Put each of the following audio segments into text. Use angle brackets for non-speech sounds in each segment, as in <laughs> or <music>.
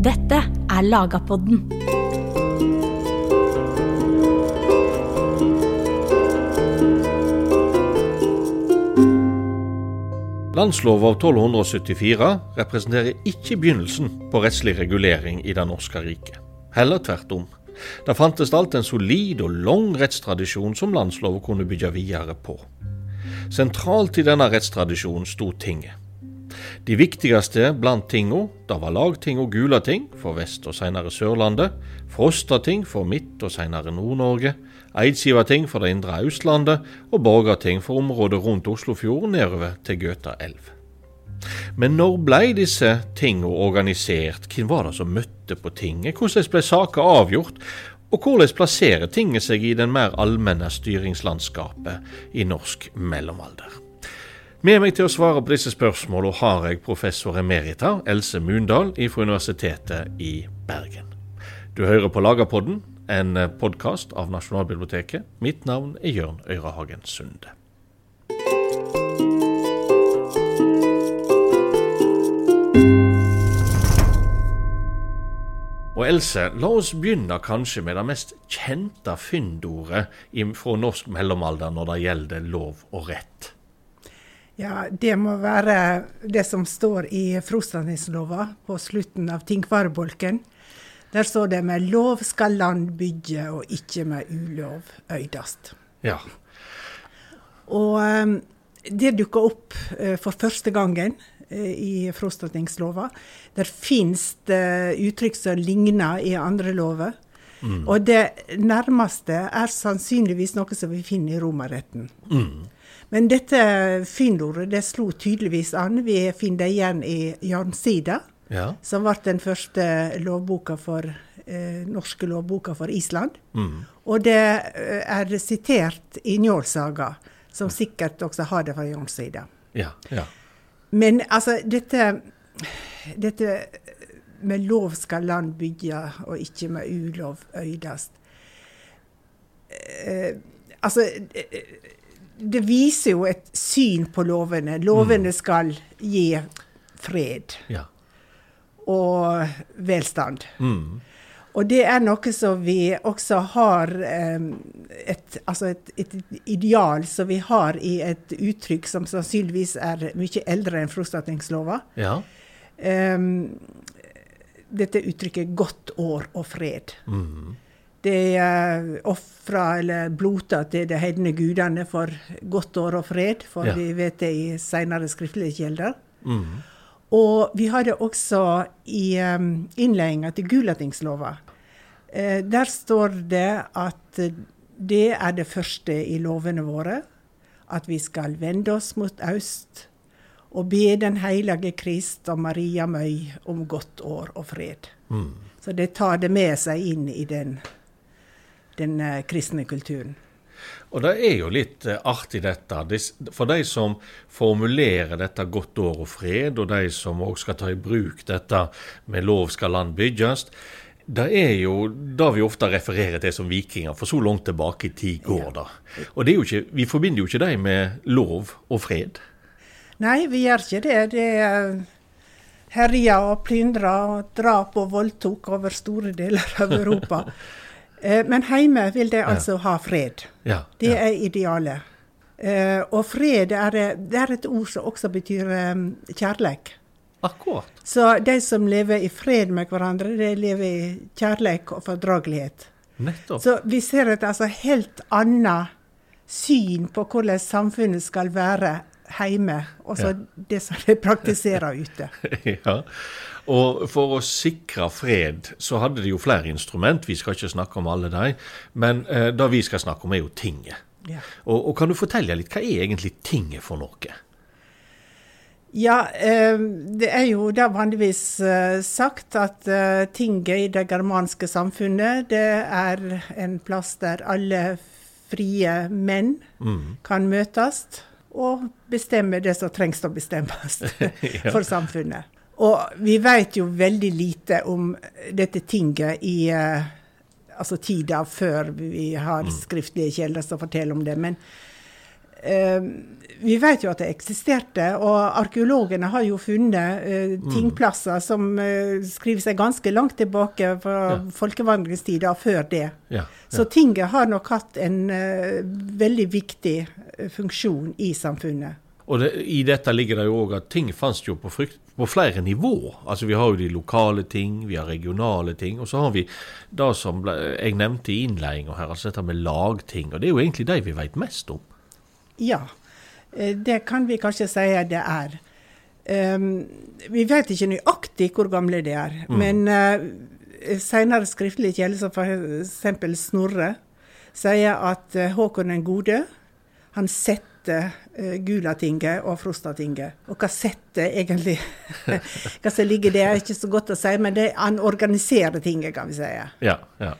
Dette er Lagapodden. Landsloven av 1274 representerer ikke begynnelsen på rettslig regulering i det norske riket. Heller tvert om. Det fantes alt en solid og lang rettstradisjon som landsloven kunne bygge videre på. Sentralt i denne rettstradisjonen sto tinget. De viktigste blant tinga da var lagting og Gulating for Vest- og senere Sørlandet, Frostating for Midt- og senere Nord-Norge, Eidsivating for det indre Østlandet og Borgarting for området rundt Oslofjorden nedover til Gøta elv. Men når blei disse tinga organisert, hvem var det som møtte på tinget, hvordan ble saker avgjort, og hvordan plasserer tinget seg i den mer allmenne styringslandskapet i norsk mellomalder? Med meg til å svare på disse spørsmålene har jeg professor emerita Else Mundal fra Universitetet i Bergen. Du hører på Lagerpodden, en podkast av Nasjonalbiblioteket. Mitt navn er Jørn Øyrehagen Sunde. Og Else, la oss begynne kanskje med det mest kjente fyndordet fra norsk mellomalder når det gjelder lov og rett. Ja, det må være det som står i Frostatingslova på slutten av Tinkvarebolken. Der står det 'med lov skal land bygge, og ikke med ulov øydast'. Ja. Og um, det dukka opp uh, for første gangen uh, i Frostatingslova. Der fins det uttrykk som ligner i andre lover. Mm. Og det nærmeste er sannsynligvis noe som vi finner i romerretten. Mm. Men dette fyndordet det slo tydeligvis an. Vi finner det igjen i Jarnsida, ja. som ble den første lovboka for, eh, norske lovboka for Island. Mm. Og det eh, er sitert i Njålsaga, som sikkert også har det fra Jarnsida. Ja, ja. Men altså, dette, dette med lov skal land bygge, og ikke med ulov øydast. Eh, altså det viser jo et syn på lovene. Lovene mm. skal gi fred ja. og velstand. Mm. Og det er noe som vi også har um, et, altså et, et, ideal som vi har i et uttrykk som sannsynligvis er mye eldre enn Frostatingslova. Ja. Um, dette uttrykket 'godt år og fred'. Mm. De uh, ofra eller blota til de heidne gudene for godt år og fred, for ja. vi vet det i senere skriftlige kilder. Mm. Og vi har det også i um, innledninga til Gulatingslova. Uh, der står det at det er det første i lovene våre. At vi skal vende oss mot øst og be Den hellige Krist og Maria Møy om godt år og fred. Mm. Så det tar det med seg inn i den den eh, kristne kulturen. Og det er jo litt eh, artig dette. For de som formulerer dette godt år og fred, og de som òg skal ta i bruk dette med lov skal land bygges, det er jo det vi ofte refererer til som vikinger, for så langt tilbake i tid går det. Og det ikke, vi forbinder jo ikke dem med lov og fred. Nei, vi gjør ikke det. Det er herja og plyndra og drap og voldtok over store deler av Europa. <laughs> Eh, men hjemme vil de altså ha fred. Ja, det er idealet. Eh, og fred er, det er et ord som også betyr kjærlighet. kjærleik. Akkurat. Så de som lever i fred med hverandre, de lever i kjærleik og fordragelighet. Nettopp. Så vi ser et altså helt annet syn på hvordan samfunnet skal være hjemme, og så ja. det som de praktiserer ute. <laughs> ja. Og for å sikre fred så hadde de jo flere instrument, vi skal ikke snakke om alle de, men eh, det vi skal snakke om er jo tinget. Ja. Og, og, kan du fortelle litt, hva er egentlig tinget for noe? Ja, eh, det er jo da vanligvis eh, sagt at eh, tinget i det germanske samfunnet, det er en plass der alle frie menn mm. kan møtes og bestemme det som trengs å bestemmes <laughs> for samfunnet. Og vi vet jo veldig lite om dette tinget i uh, altså tida før vi har mm. skriftlige kilder som forteller om det. Men Eh, vi vet jo at det eksisterte, og arkeologene har jo funnet Mm. tingplasser som uh, skriver seg ganske langt tilbake fra Ja. folkevandringstida før det. Ja, Så tinget har nok hatt en uh, veldig viktig funksjon i samfunnet. Og det, i dette ligger det jo òg at ting fantes jo på, frykt, på flere nivå. Altså Vi har jo de lokale ting, vi har regionale ting, og så har vi det som jeg nevnte i innledninga her, altså dette med lagting. Og det er jo egentlig de vi vet mest om. Ja, det kan vi kanskje si det er. Um, vi vet ikke nøyaktig hvor gamle de er, men uh, senere skriftlige kilder, som f.eks. Snorre, sier at eh, Håkon den gode han setter uh, Gulatinget og Frostatinget. Og hva setter egentlig <laughs> Hva som ligger der, er ikke så godt å si, men det, han organiserer tinget, kan vi si. Ja, ja.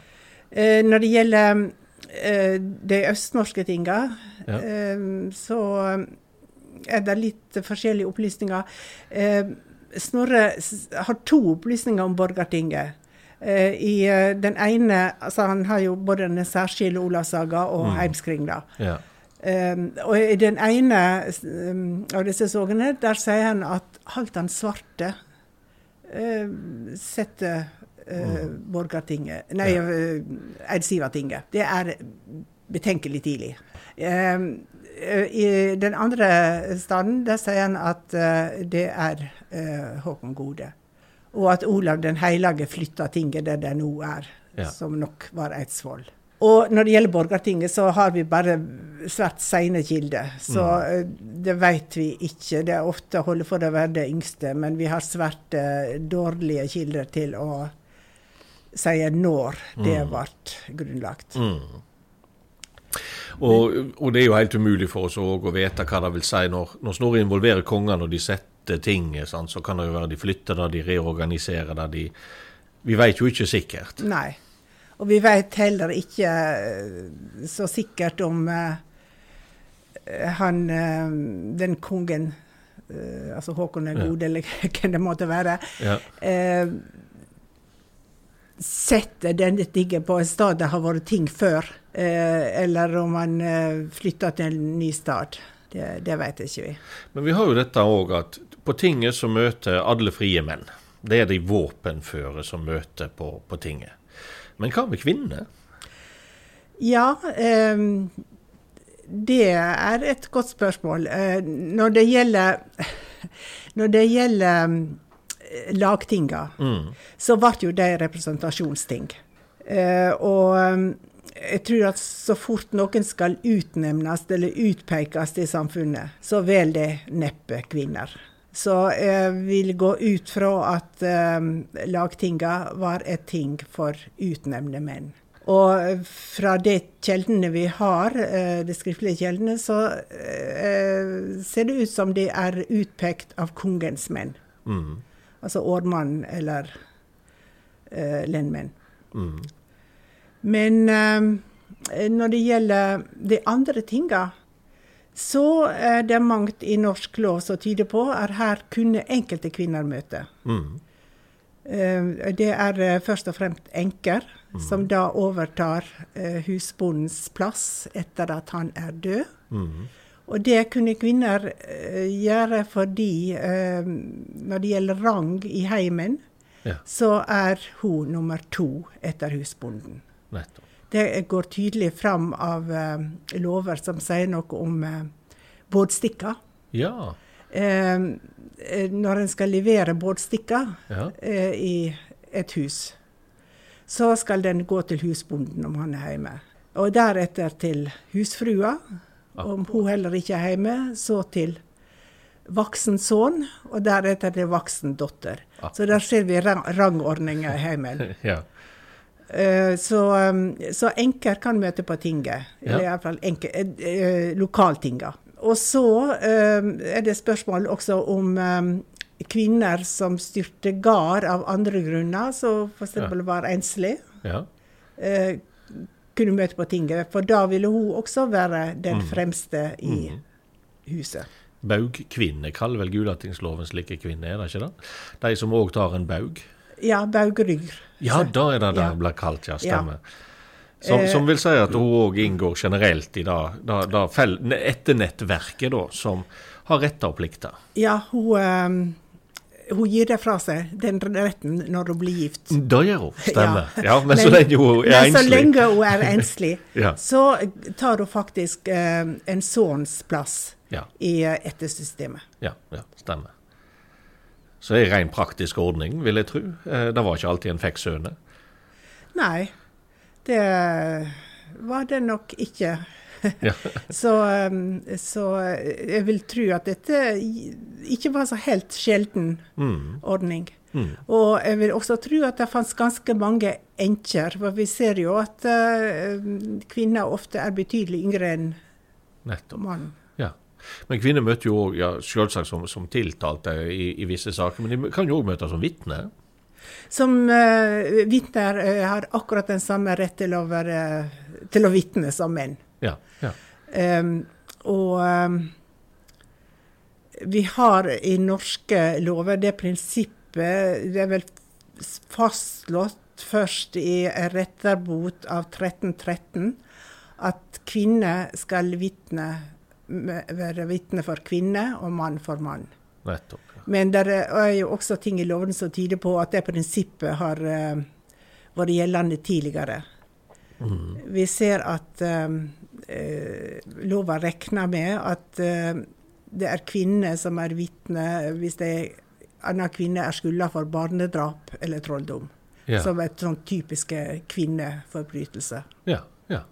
Uh, når det gjelder eh, de østnorske tinga, Ja. eh, så er det litt forskjellige opplysninger. Eh, Snorre har to opplysninger om borgartinget. Eh, I eh, den ene altså Han har jo både den særskille Olavssaga og Mm. Heimskringla. ja. Um, og i den ene um, av disse sogene, der sier han at Halvdan Svarte uh, setter uh, Borgartinget Nei, Ja. uh, Eidsivatinget. Det er betenkelig tidlig. Uh, I den andre staden, der sier han at uh, det er uh, Håkon Gode. Og at Olav den hellige flytta tinget der det nå er, Ja. som nok var Eidsvoll. Og når det gjelder Borgartinget, så har vi bare svært seine kilder. Så eh, det vet vi ikke. Det er ofte holder for å være det yngste, men vi har svært eh, dårlige kilder til å si når det ble grunnlagt. Mm. Og, og det er jo helt umulig for oss å vite hva det vil si når, når Snorre involverer kongene og de setter ting. sant, så kan det jo være de flytter det, de reorganiserer det, de Vi vet jo ikke sikkert. Nei. Og vi vet heller ikke eh, så sikkert om uh, han uh, den kongen uh, Altså Håkon den Ja. eller <laughs> hvem det måtte være. Ja. Setter denne tingen på en sted det har vært ting før, eh, eller om han eh, flytter til en ny stad. Det, det vet ikke vi. Men vi har jo dette òg at på tinget så møter alle frie menn. Det er de våpenføre som møter på, på tinget. Men hva med kvinner? Ja, eh, det er et godt spørsmål. Eh, når det gjelder, <laughs> når det gjelder lagtinga, Mm. så ble jo de representasjonsting. Eh, og eh, jeg tror at så fort noen skal utnevnes eller utpekes i samfunnet, så velger det neppe kvinner. Så jeg vil gå ut fra at eh, lagtinga var et ting for utnevnte menn. Og fra de kjeldene vi har, eh, de skriftlige kjeldene, så eh, ser det ut som de er utpekt av kongens menn. Mm. Altså årmann eller eh, lendmenn. Mm. Men eh, når det gjelder de andre tinga, så er det mangt i norsk lov som tyder på at her kunne enkelte kvinner møte. Mm. Eh, Det er eh, først og fremst enker, som da overtar eh, husbondens plass etter at han er død. Og det kunne kvinner eh, gjøre fordi eh, når det gjelder rang i heimen, Ja. så er hun nummer to etter husbonden. Nettopp. Det går tydelig fram av eh, lover som sier noe om bådstikker. Ja. Når en skal levere bådstikker ja. i et hus, så skal den gå til husbonden om han er hjemme. Og deretter til husfrua. Om hun heller ikke er hjemme, så til voksen sønn, og deretter til voksen datter. Så der ser vi rang rangordninga i heimen. <laughs> ja. Eh, Så, um, så enker kan møte på tinget. Eller Ja. iallfall uh, lokaltinga. Og så um, er det spørsmål også om um, kvinner som styrte gard av andre grunner, så f.eks. Ja. var enslig, ja. eh, kunne møte på tinget. For da ville hun også være den Mm. fremste i Mm. huset. Baugkvinne kaller vel Gulatingsloven slike kvinner, er det ikke det? De som òg tar en baug. Ja, baugrygg. Ja, da er det det Ja. blir kalt, ja. Stemmer. Som, Eh, som vil si at hun òg inngår generelt i det, det, det etternettverket da, som har retter og plikter. Ja, hun, eh, hun gir det fra seg, den retten, når hun blir gift. Det gjør hun, stemmer. Ja, Ja. men, så lenge hun er enslig. så lenge hun er enslig, Ja. så tar hun faktisk eh, en sønns plass Ja, i eh, ettersystemet. ja, ja, stemmer. Så det er en ren praktisk ordning, vil jeg tro. Eh, Det var ikke alltid en fikk sønner. Nei, det var det nok ikke. <laughs> Så, um, så jeg vil tro at dette ikke var så helt sjelden Mm. ordning. Mm. Og jeg vil også tro at det fantes ganske mange enker. For vi ser jo at uh, kvinner ofte er betydelig yngre enn mannen. Ja. Men kvinner møter jo òg, ja, selvsagt som, som tiltalte i, i visse saker, men de kan jo òg møte som vitne. Som uh, vitner uh, har akkurat den samme rett til å, være, til å vitne som menn. Ja, ja. Um, og um, vi har i norske lover det prinsippet Det er vel fastslått først i retterbot av 1313 at kvinner skal vitne, være vitne for kvinne og mann for mann. Nettopp. Ja. Men det er jo også ting i loven som tyder på at det prinsippet har uh, vært gjeldende tidligere. Vi ser at eh, lova regner med at eh, det er kvinner som er vitne hvis en annen kvinne er skylda for barnedrap eller trolldom. Ja. Som et sånn typiske kvinneforbrytelse. Ja, ja.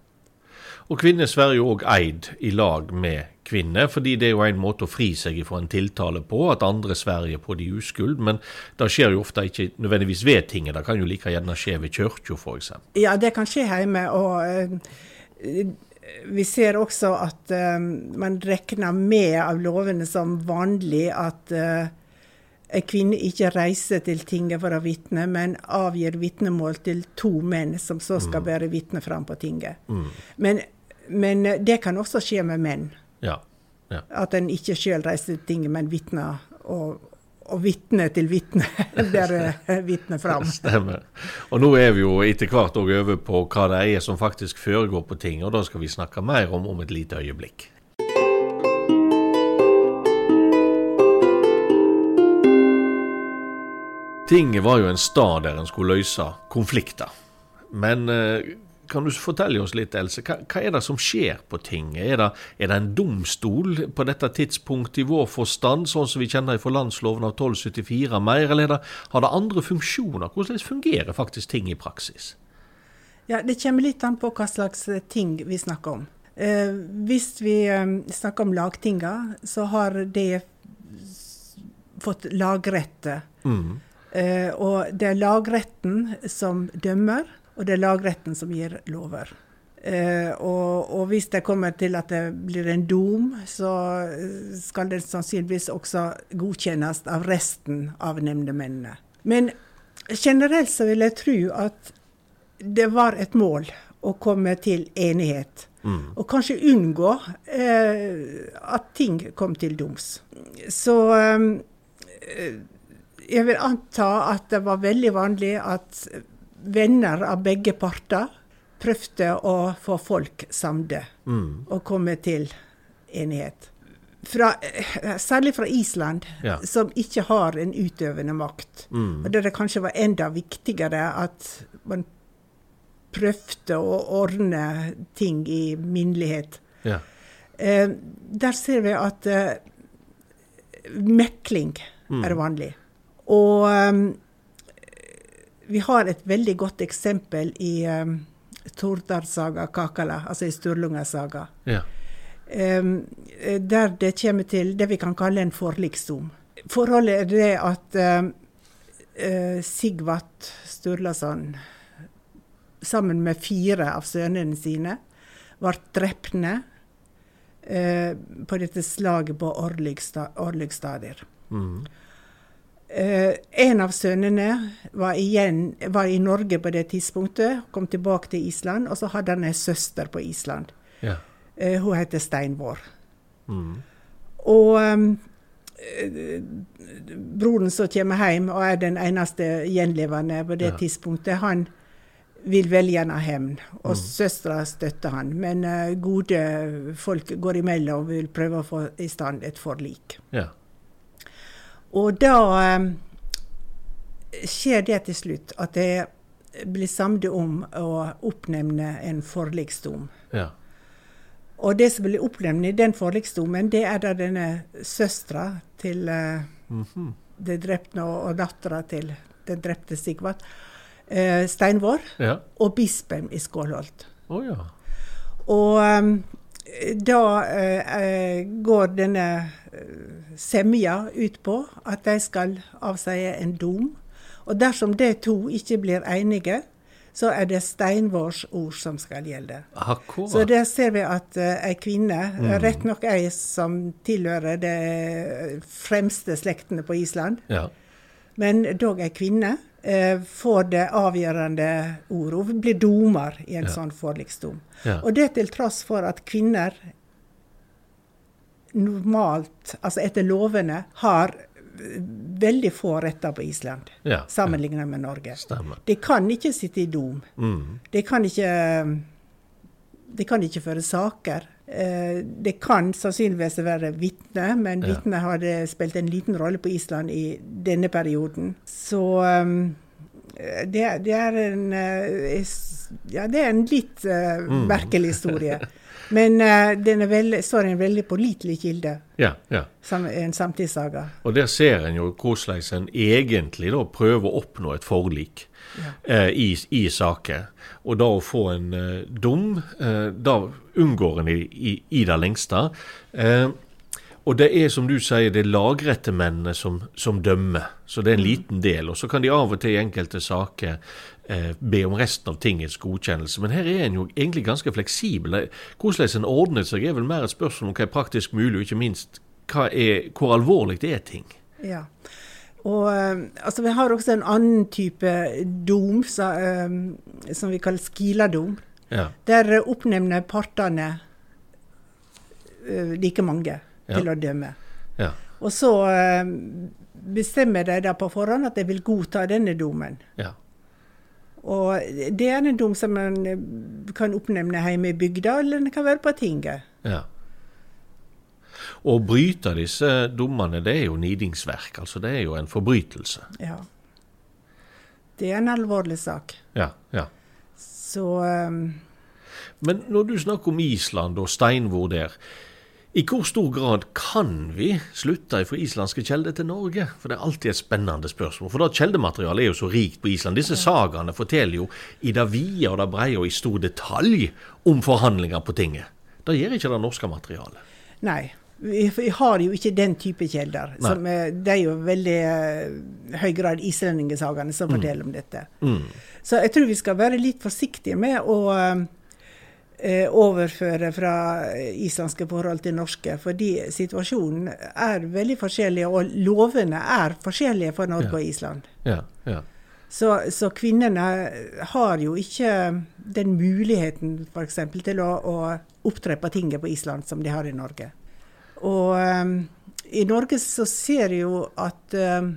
Og kvinner sverger jo òg eid i lag med kvinner, fordi det er jo en måte å fri seg fra en tiltale på, at andre sverger på de uskyld. Men det skjer jo ofte ikke nødvendigvis ved tinget, det kan jo like gjerne skje ved kirka f.eks. Ja, det kan skje hjemme. Og eh, vi ser også at uh, man regner med av lovene som vanlig at uh, en kvinne ikke reiser til tinget for å vitne, men avgir vitnemål til to menn, som så skal bære vitne fram på tinget. Men, men det kan også skje med menn. Ja. ja. At en ikke sjøl reiser til tinget, men vitner. Og, og vitne til vitne <laughs> der vitne fram. Stemmer. Og nå er vi jo etter hvert òg over på hva det er som faktisk foregår på ting, og da skal vi snakke mer om om et lite øyeblikk. Tinget var jo en stad der en skulle løse konflikter. Men eh, kan du fortelle oss litt, Else, hva, hva er det som skjer på tinget? Er det, er det en domstol på dette tidspunktet i vår forstand, sånn som vi kjenner fra landsloven av 1274 mer, eller er det, har det andre funksjoner? Hvordan fungerer faktisk ting i praksis? Ja, Det kommer litt an på hva slags ting vi snakker om. Eh, hvis vi eh, snakker om lagtinga, så har de fått lagrette. Mm. Eh, og det er lagretten som dømmer, og det er lagretten som gir lover. Eh, og, og hvis det kommer til at det blir en dom, så eh, skal det sannsynligvis også godkjennes av resten av nemndemennene. Men generelt så vil jeg tro at det var et mål å komme til enighet. Og kanskje unngå eh, at ting kom til doms. Så eh, jeg vil anta at det var veldig vanlig at venner av begge parter prøvde å få folk samde Mm. og komme til enighet. Fra, eh, særlig fra Island, Ja. som ikke har en utøvende makt. Mm. Og der det kanskje var enda viktigere at man prøvde å ordne ting i minnelighet. Ja. Eh, der ser vi at eh, mekling er vanlig. Og eh, vi har et veldig godt eksempel i um, Tordalssaga Kakala, altså i Sturlunga saga. Ja. Um, der det kommer til det vi kan kalle en forliksdom. Forholdet er det at um, uh, Sigvart Sturlason sammen med fire av sønnene sine ble drepne uh, på dette slaget på Orlygsta- Orlygstadir. Mm. Eh, en av sønnene var, igjen, var i Norge på det tidspunktet, kom tilbake til Island, og så hadde han ei søster på Island. Ja. Uh, hun heter Steinvår. Mm. Og eh, broren som kommer hjem og er den eneste gjenlevende på det Ja. tidspunktet, han vil veldig gjerne ha hevn, og mm. søstera støtter han. Men uh, gode folk går imellom og vil prøve å få i stand et forlik. Ja. Og da um, skjer det til slutt at det blir samlet om å oppnevne en forliksdom. Ja. Og det som blir oppnevnt i den forliksdomen, det er da denne søstera til uh, mm -hmm. det drepte og, dattera til den drepte Sigvart eh, Steinvår ja. og bispen i Skålholt. Oh, ja. Og um, da eh, går denne eh, semja ut på at de skal avsie en dom. Og dersom de to ikke blir enige, så er det Steinvårs ord som skal gjelde. Akkurat. Så der ser vi at uh, ei kvinne, mm. rett nok ei som tilhører de fremste slektene på Island, ja. men dog ei kvinne, eh, får det avgjørende ordet. Hun blir dommer i en ja. sånn forliksdom. Ja. Og det til tross for at kvinner normalt, altså etter lovene, har veldig få retter på Island ja, sammenlignet med Norge. Stemmer. De kan ikke sitte i dom. Mm. De kan ikke de kan ikke føre saker. Eh, det kan sannsynligvis være vitner, men vitner hadde spilt en liten rolle på Island i denne perioden. Så um, det, det, er en Ja, det er en litt uh, merkelig historie. <laughs> Men uh, den er veldig, står en veldig pålitelig kilde. Ja, ja. Som en samtidssaga. Og der ser en jo hvordan en egentlig da prøver å oppnå et forlik. Eh, i, i, saker. Og da å få en eh, dom, eh, da unngår en i, i, i det lengste. Eh, og det er som du sier, det er lagrettemennene som, som dømmer. Så det er en mm. liten del. Og så kan de av og til i enkelte saker eh, be om resten av tingets godkjennelse. Men her er en jo egentlig ganske fleksibel. Hvordan en ordner seg er vel mer et spørsmål om hva er praktisk mulig, og ikke minst er, hvor alvorlig det er ting. Ja. Og eh, altså, Vi har også en annen type dom, så, um, som vi kaller skiladom. Ja. Der oppnevner partene uh, like mange ja. til å dømme. Ja. Og så uh, bestemmer de da på forhånd at de vil godta denne domen. Ja. Og det er en dom som man kan oppnevne hjemme i bygda, eller den kan være på tinget. Ja. Å bryte disse dommene, det er jo nidingsverk. Altså det er jo en forbrytelse. Ja. Det er en alvorlig sak. Ja, ja. Så um... Men når du snakker om Island og steinvor der, i hvor stor grad kan vi slutte fra islandske kjelder til Norge? For det er alltid et spennende spørsmål. For da kjeldematerialet er jo så rikt på Island. Disse sagaene forteller jo i det vide og det brede og i stor detalj om forhandlinger på tinget. Det gjør ikke det norske materialet. Nei. Vi, har jo ikke den type kilder. Som, det er jo veldig uh, høy grad islendingesagaene som mm. forteller om dette. Mm. Så jeg tror vi skal være litt forsiktige med å uh, overføre fra islandske forhold til norske. Fordi situasjonen er veldig forskjellig, og lovene er forskjellige for Norge ja. og Island. Ja, ja. Så, så, kvinnene har jo ikke den muligheten f.eks. til å, å opptre på tinget på Island som de har i Norge. Og um, i Norge så ser jeg jo at um,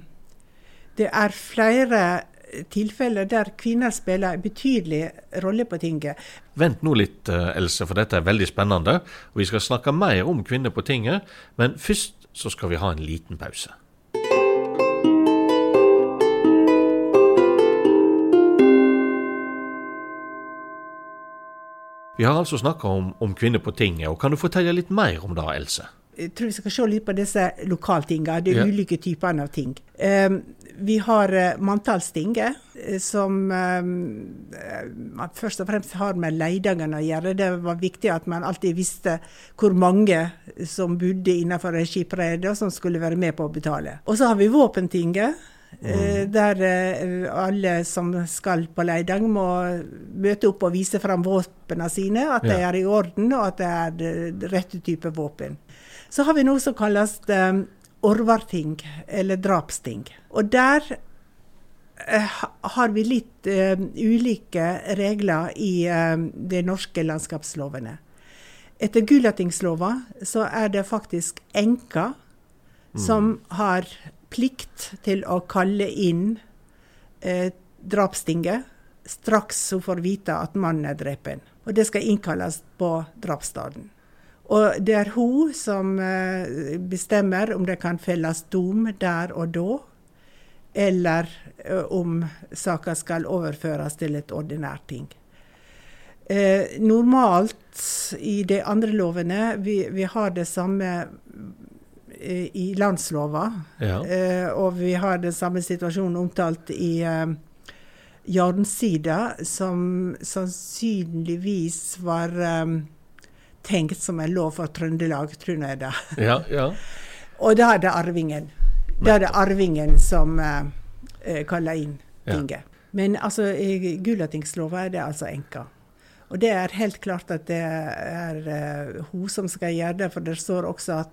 det er flere tilfeller der kvinner spiller en betydelig rolle på tinget. Vent nå litt, eh, Else, for dette er veldig spennende. og Vi skal snakke mer om kvinner på tinget, men først så skal vi ha en liten pause. Vi har altså snakka om, om, kvinner på tinget, og kan du fortelle litt mer om det, Else? Jeg tror vi skal se litt på disse lokaltingene, de ja. ulike typene av ting. Um, vi har uh, manntallstinget, uh, som um, først og fremst har med leidingen å gjøre. Det var viktig at man alltid visste hvor mange som bodde innenfor en skipsrede, og som skulle være med på å betale. Og så har vi våpentinget. Mm. Der alle som skal på Leidang må møte opp og vise fram våpnene sine, at ja. de er i orden og at det er rette type våpen. Så har vi noe som kalles um, orvarting, eller drapsting. Og der uh, har vi litt uh, ulike regler i uh, de norske landskapslovene. Etter Gulatingslova så er det faktisk enka mm. som har plikt til å kalle inn drapstinget straks hun får vite at mannen er drepen. Og det skal innkalles på drapsstedet. Og det er hun som eh, bestemmer om det kan felles dom der og da, eller eh, om saka skal overføres til et ordinært ting. Eh, normalt i de andre lovene, vi, vi har det samme eh, i landslova, Ja. eh, og vi har den samme situasjonen omtalt i eh, Jarnsida, som sannsynligvis var tenkt som en lov for Trøndelag, tror jeg det. Ja, ja. <laughs> Og da er det arvingen. Da er det arvingen som eh, eh, kaller inn Ja. tinget. Men altså, i Gulatingslova er det altså enka. Og det er helt klart at det er eh, hun som skal gjøre det, for det står også at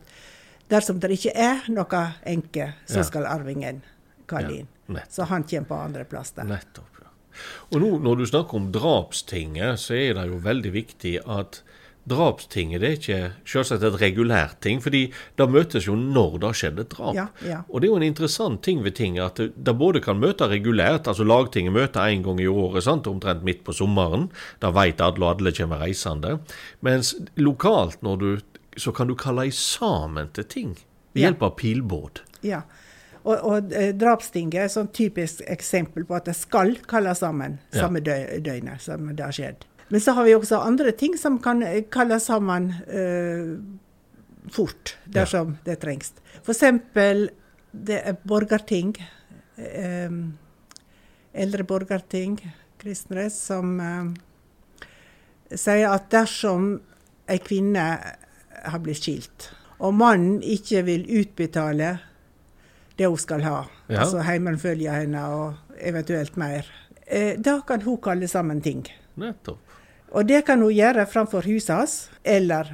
dersom det ikke er noe enke, så Ja. skal arvingen kalle Ja, inn. Så han kommer på andreplass der. Nettopp. ja. Og nå når du snakker om drapstinget, så er det jo veldig viktig at drapstinget det er ikke selvsagt et regulært ting, fordi det møtes jo når det har skjedd et drap. Ja, ja. Og det er jo en interessant ting ved tinget at det, både kan møte regulært, altså lagtinget møter en gang i året, sant, omtrent midt på sommeren. Da veit alle og alle kommer reisende. Mens lokalt, når du, så kan du kalle i sammen til ting ved hjelp av pilbåt. Ja. Og, og eh, drapstinget er et sånn typisk eksempel på at det skal kalles sammen samme dø døgnet som det har skjedd. Men så har vi også andre ting som kan eh, kalles sammen uh, fort, dersom det trengs. F.eks. det er borgerting. Eh, eldre borgerting, kristne, som eh, sier at dersom ei kvinne har blitt skilt, og mannen ikke vil utbetale det hun skal ha, Ja. altså heimenfølge henne og eventuelt mer, da kan hun kalle sammen ting. Nettopp. Og det kan hun gjøre framfor huset hans, eller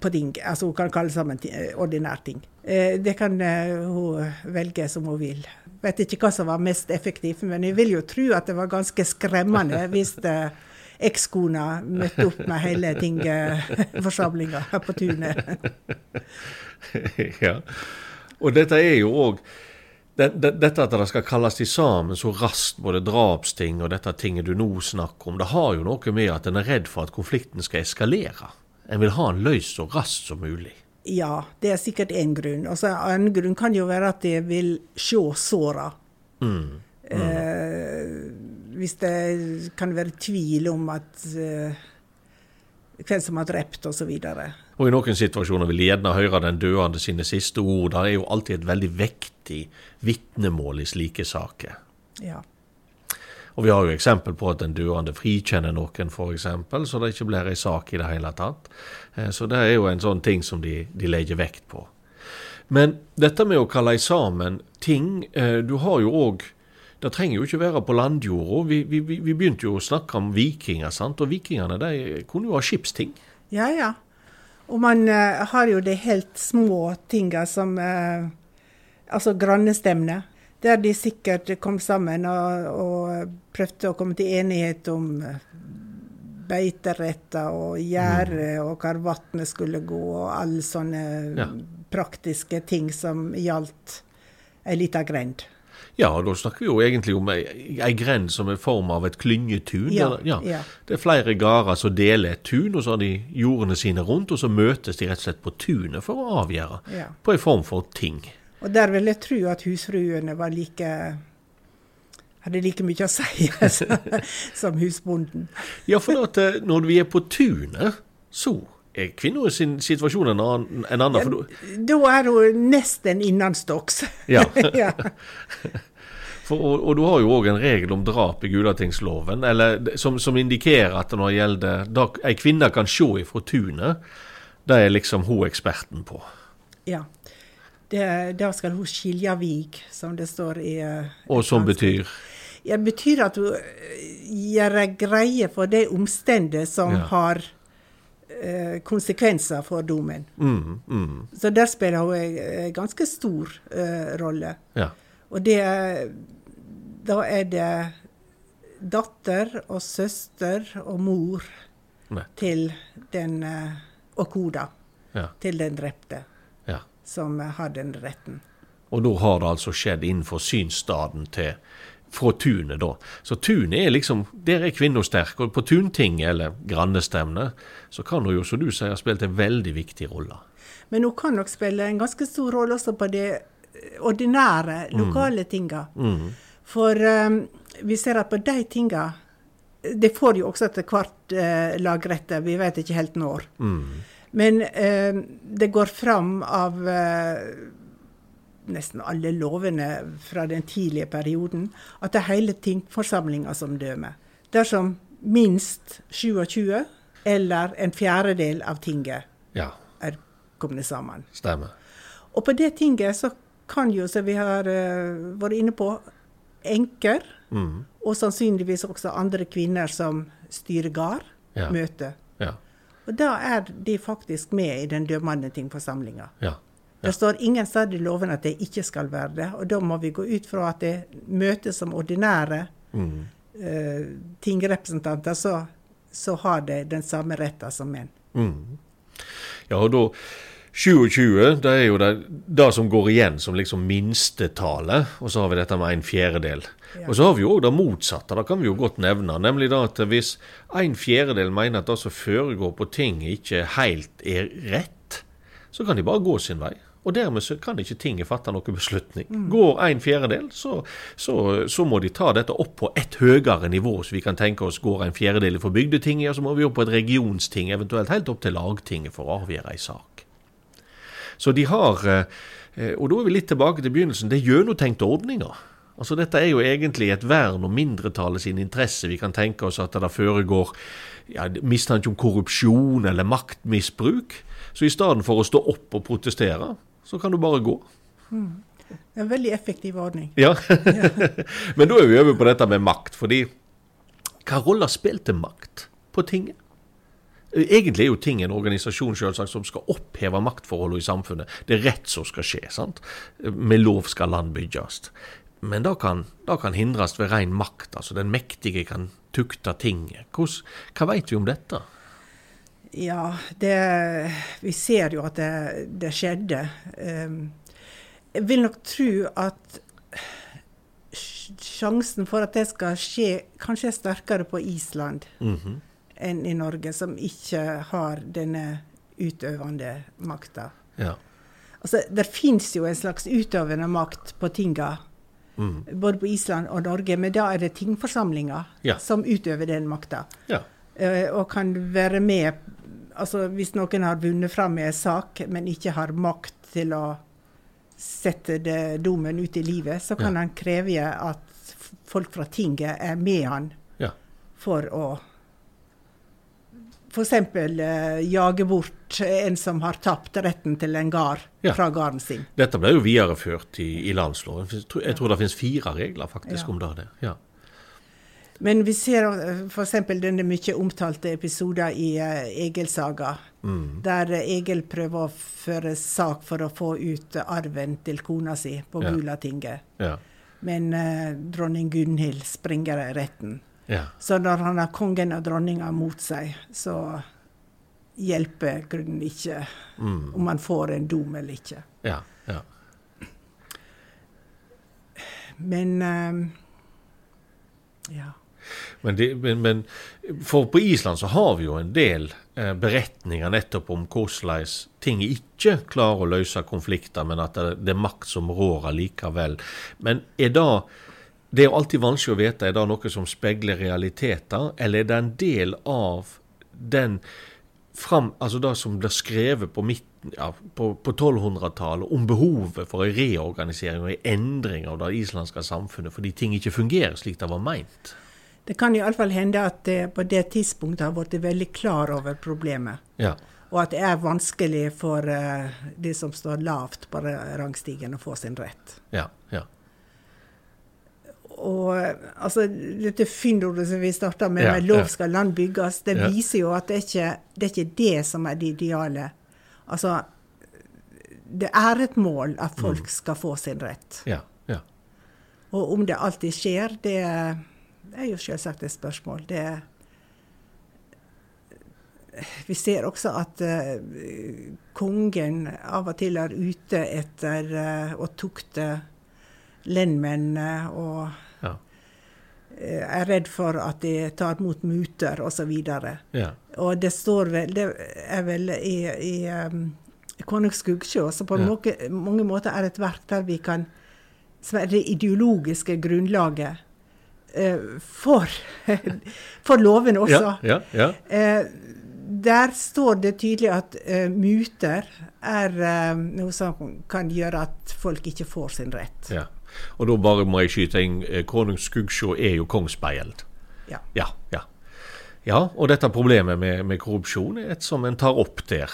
på ting. Altså hun kan kalle sammen eh, ordinært ting. Eh, Det kan eh, hun velge som hun vil. Vet ikke hva som var mest effektivt, men jeg vil jo tro at det var ganske skremmende hvis ekskona møtte opp med hele tingforsamlinga <laughs> på tunet. <laughs> ja. Og dette er jo òg dette at det skal kalles til sammen så raskt, både drapsting og dette tinget du nå snakker om, det har jo noe med at en er redd for at konflikten skal eskalere. En vil ha en løst så raskt som mulig. Ja, det er sikkert én grunn. Og En grunn kan jo være at jeg vil se såra. Mm. Eh, hvis det kan være tvil om at eh, hvem som har drept osv. Og i noen situasjoner vil gjerne høre den døende sine siste ord. Det er jo alltid et veldig vektig vitnemål i slike saker. Ja. Og vi har jo eksempel på at den døende frikjenner noen, f.eks., så det ikke blir ei sak i det hele tatt. Eh, Så det er jo en sånn ting som de, de legger vekt på. Men dette med å kalle sammen ting eh, Du har jo òg Det trenger jo ikke være på landjorda. Vi, vi, vi vi begynte jo å snakke om vikinger, sant? og vikingene de kunne jo ha skipsting. ja, ja. Og man uh, har jo de helt små tinga som uh, Altså grannestevne. Der de sikkert kom sammen og, og prøvde å komme til enighet om eh, beiteretter og gjerde og hvor vannet skulle gå, og alle sånne Ja. praktiske ting som gjaldt ei lita grend. Ja, da snakker vi jo egentlig om ei, ei grend som er form av et klyngetun. Ja, ja. ja. Det er flere gårder som deler et tun, og så har de jordene sine rundt, og så møtes de rett og slett på tunet for å avgjøre Ja. på en form for ting. Og der vil jeg tro at husfruene var like hadde like mye å si som- <laughs> som husbonden. Ja, for at eh, når vi er på tunet, så er kvinnens sin situasjon en annen. En annen for da, er hun nesten innenstokks. <laughs> Ja. <laughs> ja. For, og, og du har jo òg en regel om drap i Gulatingsloven, eller, som, som indikerer at når det gjelder da ei kvinne kan se ifra tunet, det er liksom hun eksperten på. ja. Da skal hun skilje vik, som det står i eh, Og som betyr Det betyr at hun eh, gjør greie for de omstendighetene som Ja. har eh, konsekvenser for domen. mm, mm, Så der spiller hun en ganske stor eh, rolle. Ja. Og det Da er det datter og søster og mor Nei. til den eh, Og koda Ja. til den drepte, ja. som har den retten. Og da har det altså skjedd innenfor synsstaden til fra tunet, da. Så tunet er liksom Der er kvinna sterk. Og på tuntinget, eller grandestevnet, så kan hun jo, som du sier, ha spilt en veldig viktig rolle. Men hun kan nok spille en ganske stor rolle også på de ordinære, lokale mm. tinga. Mm. For um, vi ser at på de tinga Det får jo også etter hvert uh, lagrette, vi vet ikke helt når. Mm. Men uh, det går fram av uh, nesten alle lovene fra den tidlige perioden at det er hele tingforsamlinga som dømmer. Dersom minst 27 eller en fjerdedel av tinget ja. er kommet sammen. Stemmer. Og på det tinget så kan jo, som vi har uh, vært inne på, enker, mm. og sannsynligvis også andre kvinner som styrer gard, ja. møte. Ja. Og da er de faktisk med i den dømmende tingforsamlinga. Ja. Det står ingen sted i loven at det ikke skal være det. Og da må vi gå ut fra at det møtes som ordinære mm. uh, tingrepresentanter, så, så, har de den samme retten som menn. Mm. Ja, og da 27 det er jo det, det som går igjen som liksom minstetallet, og så har vi dette med en fjerdedel. Ja. Og så har vi jo òg det motsatte, det kan vi jo godt nevne. Nemlig da at hvis en fjerdedel mener at det som foregår på ting ikke helt er rett, så kan de bare gå sin vei. Og dermed så kan ikke tinget fatte noen beslutning. Mm. Går en fjerdedel, så, så, så, må de ta dette opp på et høyere nivå. Så vi kan tenke oss går en fjerdedel for bygdetinget, og så må vi opp på et regionsting, eventuelt helt opp til lagtinget for å avgjøre ei sak. Så de har, eh, og da er vi litt tilbake til begynnelsen, det er gjennomtenkte ordninger. Altså Dette er jo egentlig et vern om mindretallet sin interesse. Vi kan tenke oss at det foregår ja, mistanke om korrupsjon eller maktmisbruk. Så i stedet for å stå opp og protestere, så kan du bare gå. Mm. En veldig effektiv ordning. Ja. <laughs> Men da er vi over på dette med makt. fordi hva rolle spilte makt på tinget? Egentlig er jo ting en organisasjon selvsagt, som skal oppheve maktforholdene i samfunnet. Det er rett som skal skje. sant? Med lov skal land bygges. Men det kan, kan, hindres ved ren makt. altså Den mektige kan tukte tinget. Hva vet vi om dette? Ja, det, vi ser jo at det, det skjedde. Um, jeg vil nok tro at sjansen for at det skal skje, kanskje er sterkere på Island mm -hmm. enn i Norge, som ikke har denne utøvende makta. Ja. Altså, det fins jo en slags utøvende makt på tinga, mm. både på Island og Norge, men da er det tingforsamlinga ja. som utøver den makta. Ja. Uh, og kan være med altså Hvis noen har vunnet fram med en sak, men ikke har makt til å sette det, domen ut i livet, så kan ja. han kreve at folk fra tinget er med han ja. for å f.eks. Uh, jage bort en som har tapt retten til en gard ja. fra gården sin. Dette ble jo videreført i, i landsloven. Jeg tror det finnes fire regler faktisk om det. Ja. Men vi ser eh, f.eks. denne mye omtalte episoden i uh, Egil-saga, mm. der Egil prøver å føre sak for å få ut arven til kona si på ja. Gulatinget. Ja. Men uh, dronning Gunhild springer i retten. Ja. Så når han har kongen og dronninga mot seg, så hjelper grunnen ikke mm. om han får en dom eller ikke. Ja, ja. Men um, ja. Men, det, men, men, for på Island så har vi jo en del eh, beretninger nettopp om hvordan ting ikke klarer å løse konflikter, men at det, det er makt som rår allikevel. Men er da Det er jo alltid vanskelig å vite er det noe som speiler realiteter, eller er det en del av den fram, altså det som blir skrevet på, ja, på, på 1200-tallet om behovet for en reorganisering og en endring av det islandske samfunnet fordi ting ikke fungerer slik det var meint? Det kan iallfall hende at det på det tidspunktet har blitt veldig klar over problemet. Ja. Og at det er vanskelig for uh, de som står lavt på rangstigen, å få sin rett. Ja, ja. Og altså, dette fyndordet som vi starta med, ja, med 'lov skal land bygges', det viser jo at det er, ikke, det er ikke det som er det ideale. Altså, det er et mål at folk mm. skal få sin rett. Ja, ja. Og om det alltid skjer, det er er jo selvsagt et spørsmål. Det vi ser også at uh, kongen av og til er ute etter uh, å tukte lendmennene og ja. uh, er redd for at de tar imot muter osv. Ja. og det står vel Det er vel i, i um, Kongens skuggsjå, på Ja. mange, mange måter er et verk der vi kan Som er det ideologiske grunnlaget for, <laughs> for loven også. Ja, ja, ja. Eh, der står det tydelig at eh, muter er eh, noe som kan gjøre at folk ikke får sin rett. ja. Og da bare må jeg skyte inn Konung skuggsjå er jo kongsspeilet. Ja. Ja, ja. Ja, og dette problemet med, med korrupsjon er et som en tar opp der.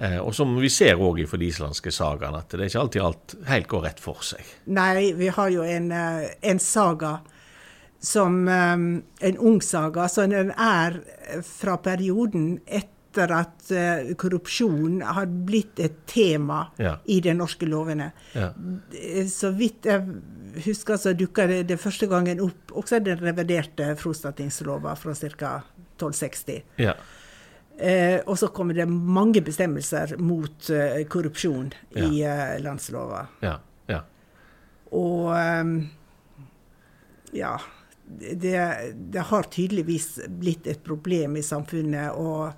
Eh, og som vi ser òg i de islandske sagaene, at det er ikke alltid alt helt går rett for seg. Nei, vi har jo en, eh, en saga som um, En ung saga. Så den er fra perioden etter at uh, korrupsjon har blitt et tema Ja. i de norske lovene. Ja. Eh, Så vidt jeg husker, så dukka det, det første gangen opp også den reviderte Frostatingslova fra ca. 1260. Ja. Uh, og så kommer det mange bestemmelser mot uh, korrupsjon i eh, landslova. Ja. ja. Og um, ja. Det, det har tydeligvis blitt et problem i samfunnet, og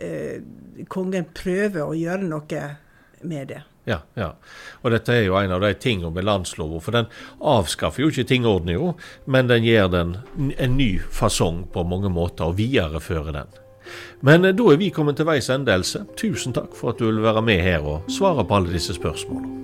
eh, kongen prøver å gjøre noe med det. Ja, ja. Og dette er jo en av de tingene med landslova, for den avskaffer jo ikke tingordninga, men den gir den en ny fasong på mange måter, og viderefører den. Men eh, da er vi kommet til veis ende, Else. Tusen takk for at du vil være med her og svare på alle disse spørsmålene.